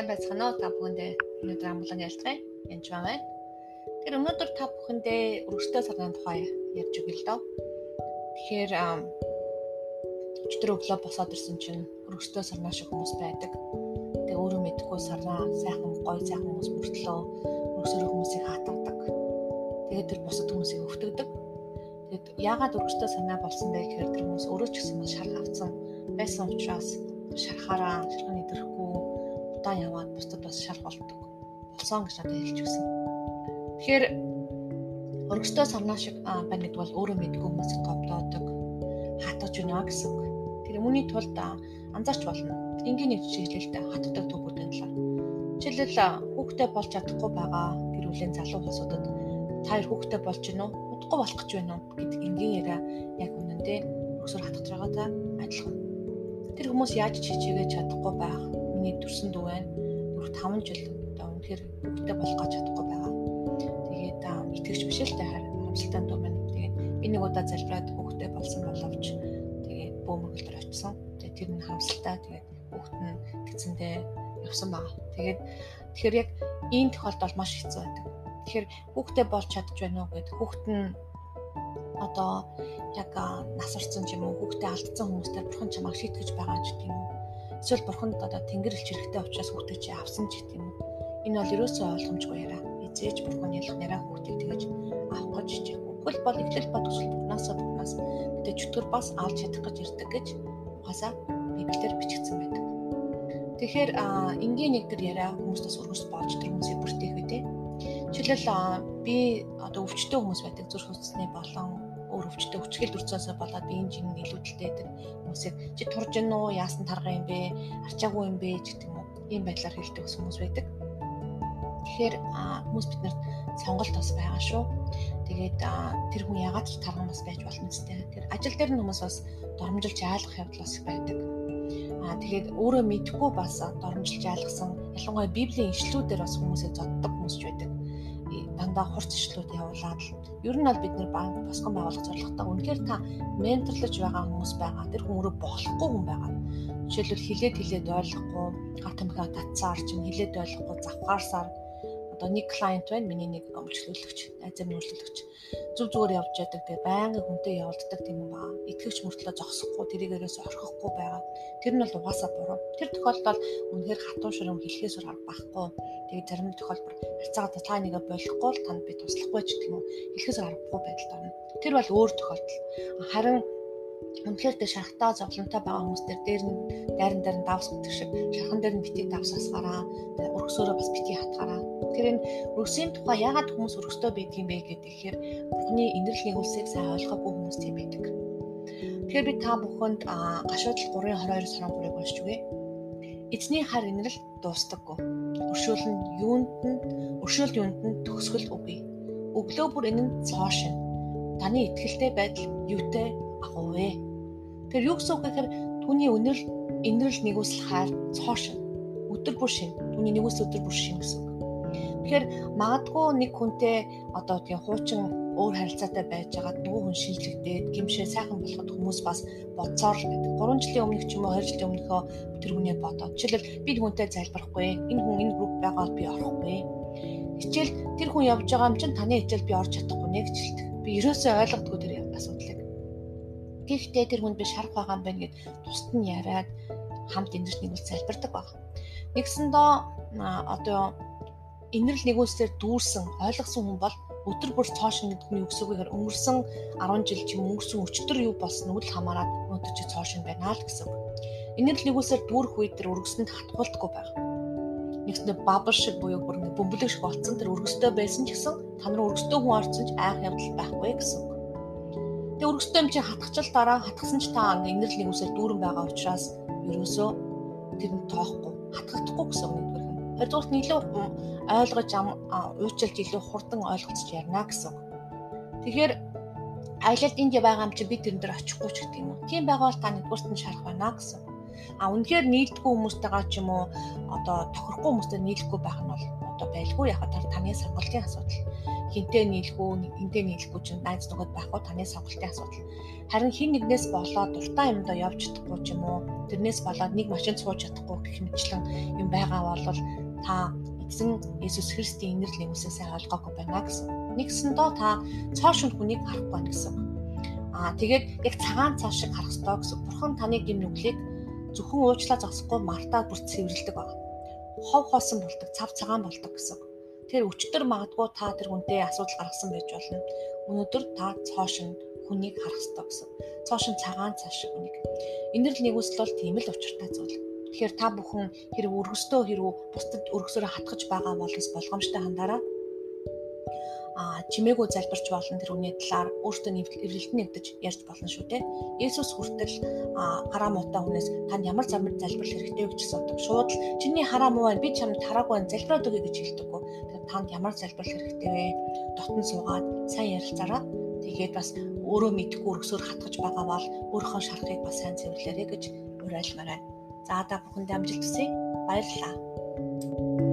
сайн байцгаана уу? Та бүхэндээ өнөөдөр амглан ялцгаая. Янж байна. Тэр өнөөдөр та бүхэндээ өргөстэй сарны тухай ярьж өгье л доо. Тэгэхээр өчтөр өглөө босоод ирсэн чинь өргөстэй сарнаа шиг хүмүүс байдаг. Тэгээ өөрөө мэдгүй сарнаа сайхан гоё сайхан хүмүүс мөртлөө өргөсөөр хүмүүсийг хатгадаг. Тэгээд тэр бусад хүмүүсийг өвтгдөг. Тэгээд яагаад өргөстэй санаа болсон бэ гэхээр тэр хүмүүс өөрөө ч гэсэн шарх авцсан байсан учраас шархаараа шархны идэрэхгүй удаан яваад бусдад бас шарх болдог болсон гэж надад хэлж өгсөн. Тэгэхээр өргөстөө санаа шиг байна гэдэг бол өөрөө мэдгүй хүмүүс говдоодог хатгаж байна гэсэн үг. Тэр үүний тулд анзаарч болно. Энгийн нэг чиглэлтэй хатдаг төвүүдийн талаар. Жишээлбэл хүүхдээ болж чадахгүй байгаа гэр бүлийн залуу хүмүүсүүдэд та хоёр хүүхдээ болж гинөө удахгүй болох гэж байна уу гэдэг энгийн яриа яг үнэндээ өсөр хатгаж байгаа та адилхан. Тэр хүмүүс яаж чичээгээ чадахгүй байх миний төрсөн дүү байна. 4 5 жил одоо үнэхээр бүгдээ болох гэж чадахгүй байгаа. Тэгээд итгэж биш л тахаар хамсалтай дүү байна. Тэгээд би нэг удаа залбираад хүүхдээ болсон боловч тэгээд бөөмөргөлдөр очсон. Тэгээд тэр нь хамсалтай тэгээд хүүхд нь гизэндээ явсан байгаа. Тэгээд тэгэхээр яг ийм тохиолдол маш хэцүү байдаг. Тэгэхээр хүүхдээ болж чадж байна уу гэд хүүхд нь одоо яг нас орсон юм уу хүүхдээ алдсан хүмүүстэй бурхан чамайг шийтгэж байгаа ч юм уу Эсвэл бурханд одоо тэнгэрлэгч хэрэгтэй учраас хүүхдээ чи авсан ч гэдэг юм уу. Энэ бол ерөөсөө ойлгомжгүй яриа. Эзэж бурхан ялгнараа хүүхдийг тэгэж авах гэж хичээхгүй. Хөл бол эхлэл төсөл бүгнасаа бүгнас гэдэг чөтгөр бас алж чадах гэж ирдэг гэж угаасаа библиэр бичигдсэн байдаг. Тэгэхээр энгийн нэг төр яриа хүмүүстээс өргөс болж тэр хүмүүсийг бүртээх үү те. Жишээлбэл би одоо өвчтөө хүмүүс байдаг зүрх хөдлөсний болон өөр өвчтөй хүчгэл дүрцөөсөө болоод биеийн жин илүүдэлтэй тэр хүмүүсийг чи турж гин үү яасан тарга юм бэ арчаагүй юм бэ гэдэг юм уу ийм байдлаар хэлдэг хүмүүс байдаг. Тэгэхээр хүмүүс биднэрт сонголт бас байгаа шүү. Тэгээд тэр хүн ягаад ч тарган бас байж болно гэстэй. Тэр ажил дээр нь хүмүүс бас доромжилж айлгах явдал бас байдаг. Аа тэгээд өөрөө мэдхгүй бас доромжилж айлгсан ялангуяа библийн ишлүүдээр бас хүмүүсээ зоддог хүмүүс ч байдаг дандаа хурц ишлүүд явуулаад ер нь бол бид нэр банк босгон байгуулах зорилготой үнэхээр та менторлож байгаа хүмүүс байгаа. Тэр өөрөө болохгүй хүн байгаа. Жишээлбэл хилээд хилээд ойлгохгүй хатамхаа татсаар ч юм хилээд ойлгохгүй завхаарсаар. Одоо нэг клиент байна миний нэг өмчлүүлэгч найзын өмчлүүлэгч зүг зүгээр явж яадаг. Тэгээ байнгын хүнтэй явуулдаг тийм юм баа итгэвч мөртлөө зогсохгүй тэрийгээрээс орхихгүй байгаа. Тэр нь бол угаасаа буруу. Тэр тохиолдолд үнэхээр хатуу ширэн хэлхээсээр арга байхгүй. Тэгээ зарим тохиолдолд харьцаагаа та нэгэ болохгүй л танд би туслахгүй ч гэх юм уу. Хэлхээсээр аргагүй байдалд орно тэр бол өөр тохиолдол. Харин Үнэхээр тэ шархтаа зовлонтой байгаа хүмүүс дээр дээр нь дайран дээр нь давс гэдэг шиг шархан дээр нь битгий давсасгаараа өргөсөөрөө бас битгий хатгаараа. Тэгэхээр энэ өргөсийн тухай яагаад хүмүүс өргөстэй байдгийм бэ гэхээр Бурхны инэрл нэгүүлсийг сайн ойлгоогүй хүмүүс тийм байдаг. Тэгэхээр би та бүхэнд гашуудлал 3:22 23-ыг уншиж үгэй. Эзний хар инэрл дуустдаггүй. Өршөөл нь юунд нь өршөөлд юунд нь төгсгөл үгүй. Өглөө бүр энэ нь цоо шин. Таны ихтгэлтэй байдал юутэй агуу вэ? Тэр юу гэсэн үг гэхээр түүний өнөрл инэрл нэгүсэл хайр цоо шин. Өдөр бүр шин. Түүний нэгүсэл өдөр бүр шин гэсэн үг. Тэгэхээр магадгүй нэг хүнтэй одоо тийм хуучин өөр харилцаатай байж байгаад нөгөө хүн шинжлэгдээд гимшээ сайхан болоход хүмүүс бас бодсоор л байдаг. 3 жилийн өмнөх ч юм уу 2 жилийн өмнөхөө тэр хүнээ бодоод жишээлбэл би хүнтэй залбирахгүй энэ хүн энэ групп байгаад би орохгүй. Хичээл тэр хүн явж байгаа юм чинь таны хичээл би орж чадахгүй нэ гэж хэлдэг. Би ерөөсөө ойлгодгүй тэр асуудлыг. Гэхдээ тэр хүнд би шарах байгаа юм байна гэд тусад нь яриад хамт энэрч нэгүүл залбирдаг баг. Нэгсэндөө одоо энэрл нэгүүлсээр дүүрсэн ойлгосон хүн бол өдөр бүр цоошин гэдэг нь юу гэсэн үг вэ? Өнгөрсөн 10 жил ч юм өнгөрсөн өчтөр юу болсон нь л хамаарат өнөөдөр чи цоошин байна л гэсэн үг. Энэрл нэгүүлсээр дүүрэх үед тэр өргөсөнд хатгуулдаггүй байх. Нэгснэ бабар шиг буюу бүр ингэ бөмбөлөг шиг болцсон тэр өргөстэй байсан ч гэсэн та нар өргөстэй хүн орсон ч айх явдал байхгүй гэсэн Тэгээ өргөстэй юм чи хатгачл дараа хатгсан ч та инэрл нэг үсээр дүүрэн байгаа учраас ерөөсөө тэр нь тоохгүй хатгагдахгүй гэсэн үг нэгдүгээр. Хоёрдугаарт нь илүү ойлгож уучлалт илүү хурдан ойлгоцож ярина гэсэн. Тэгэхээр аялалд энд байгаа юм чи би тэрэн дээр очихгүй ч гэдэг юм уу. Тийм байгаа бол та нэгдүгээрт нь шарах байна гэсэн. А үнэхээр нийлдэггүй хүмүүстэйгээ ч юм уу одоо тохирохгүй хүмүүстэй нийлэхгүй байх нь бол одоо байлгүй яг таны сонголтын асуудал. Хинтээ нийлэх үү, хинтээ нийлэхгүй чинь найз нөхөд байхгүй таны сонголтын асуудал. Харин хин нэгнээс болоод дуртай юмдаа явж чадахгүй ч юм уу, тэрнээс болоод нэг машин цууж чадахгүй гэх мэтчлэн юм байгаа бол та эзэн Есүс Христийн инэрл нэгүсээ сайн ойлгоогүй байна гэсэн. Нэгсэн доо та цоошин хүнийг харахгүй байна гэсэн. Аа тэгээд яг цагаан цаа шиг харах ёстой гэсэн. Бурхан таны гим нүглийг зөвхөн уучлаа зогсохгүй мартаа бүр цэвэрлдэг байна. Хов хоосон болдог, цав цагаан болдог гэсэн. Тэр өчтөр магадгүй та тэр хүнтэй асуудал гаргасан байж болно. Өнөөдөр та цоошин хүнийг харах ёстой гэсэн. Цоошин цагаан цааш хүнийг. Энэрл нэгүсэл бол тийм л учиртай зүйл. Тэгэхээр та бүхэн хэрэг өргөстөө хэрэг бусдад өргөсөөрөө хатгаж байгаа болос болгоомжтой хандаараа а чимээгүй залбирч болно тэр үний талаар өөртөө эвлэлт нэгдэж ярьж болно шүү дээ. Есүс хүртэл хараа муутай хүнээс танд ямар замбар залбирал хэрэгтэй вэ гэж асуудаг. Шууд л чиний хараа муу байна би чамд хараагүй байна залбираад өгье гэж хэлдэггүй. Тэгэхээр танд ямар залбирал хэрэгтэй вэ? Дотн суугаад сайн ярилцаараа тэгээд бас өөрөө мэдгүй өргөсөөр хатгаж байгаа бол өөрийнхөө шарахыг бас сайн цэвэрлээрэй гэж уриалмаар байна. За та бүхэнд амжилт хүсье. Баярлалаа.